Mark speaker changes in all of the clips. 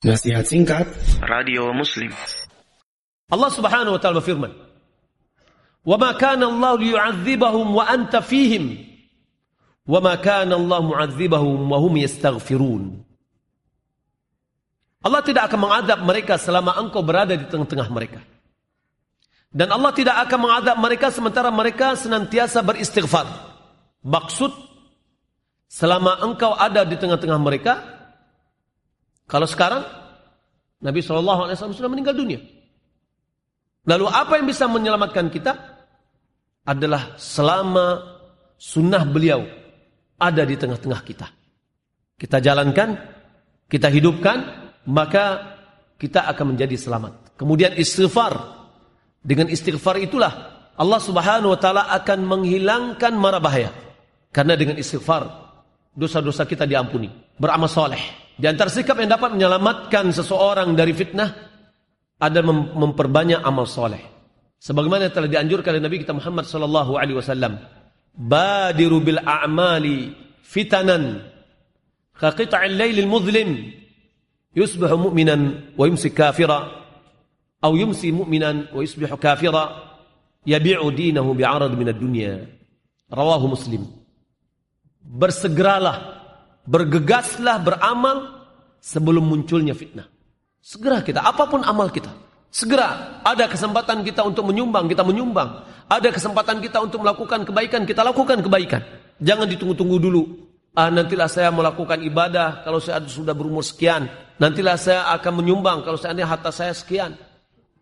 Speaker 1: Nasihat singkat
Speaker 2: Radio Muslim
Speaker 3: Allah Subhanahu wa taala berfirman Wa ma kana Allah liyu'adzibahum wa anta fihim wa ma kana Allah mu'adzibahum wa hum yastaghfirun Allah tidak akan mengadab mereka selama engkau berada di tengah-tengah mereka. Dan Allah tidak akan mengadab mereka sementara mereka senantiasa beristighfar. Maksud selama engkau ada di tengah-tengah mereka, kalau sekarang Nabi SAW sudah meninggal dunia. Lalu apa yang bisa menyelamatkan kita? Adalah selama sunnah beliau ada di tengah-tengah kita. Kita jalankan, kita hidupkan, maka kita akan menjadi selamat. Kemudian istighfar. Dengan istighfar itulah Allah Subhanahu wa taala akan menghilangkan mara bahaya. Karena dengan istighfar dosa-dosa kita diampuni. Beramal soleh. Di antara sikap yang dapat menyelamatkan seseorang dari fitnah adalah memperbanyak amal soleh. Sebagaimana telah dianjurkan oleh Nabi kita Muhammad sallallahu alaihi wasallam, "Badiru bil a'mali fitanan ka qita'il lailil muzlim yusbihu mu'minan wa yumsi kafira atau yumsi mu'minan wa yusbihu kafira yabi'u dinahu bi'arad min ad-dunya." Rawahu Muslim. Bersegeralah bergegaslah beramal sebelum munculnya fitnah. Segera kita apa pun amal kita. Segera. Ada kesempatan kita untuk menyumbang kita menyumbang. Ada kesempatan kita untuk melakukan kebaikan kita lakukan kebaikan. Jangan ditunggu-tunggu dulu. Ah nantilah saya melakukan ibadah kalau saya sudah berumur sekian. Nantilah saya akan menyumbang kalau seandainya harta saya sekian.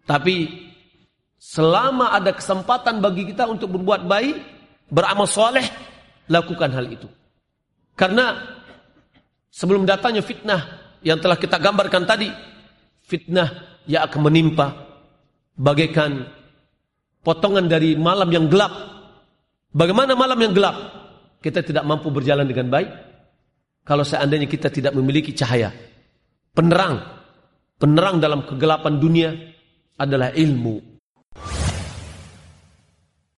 Speaker 3: Tapi selama ada kesempatan bagi kita untuk berbuat baik, beramal soleh, lakukan hal itu. Karena sebelum datangnya fitnah yang telah kita gambarkan tadi, fitnah yang akan menimpa bagaikan potongan dari malam yang gelap. Bagaimana malam yang gelap? Kita tidak mampu berjalan dengan baik kalau seandainya kita tidak memiliki cahaya penerang. Penerang dalam kegelapan dunia adalah ilmu.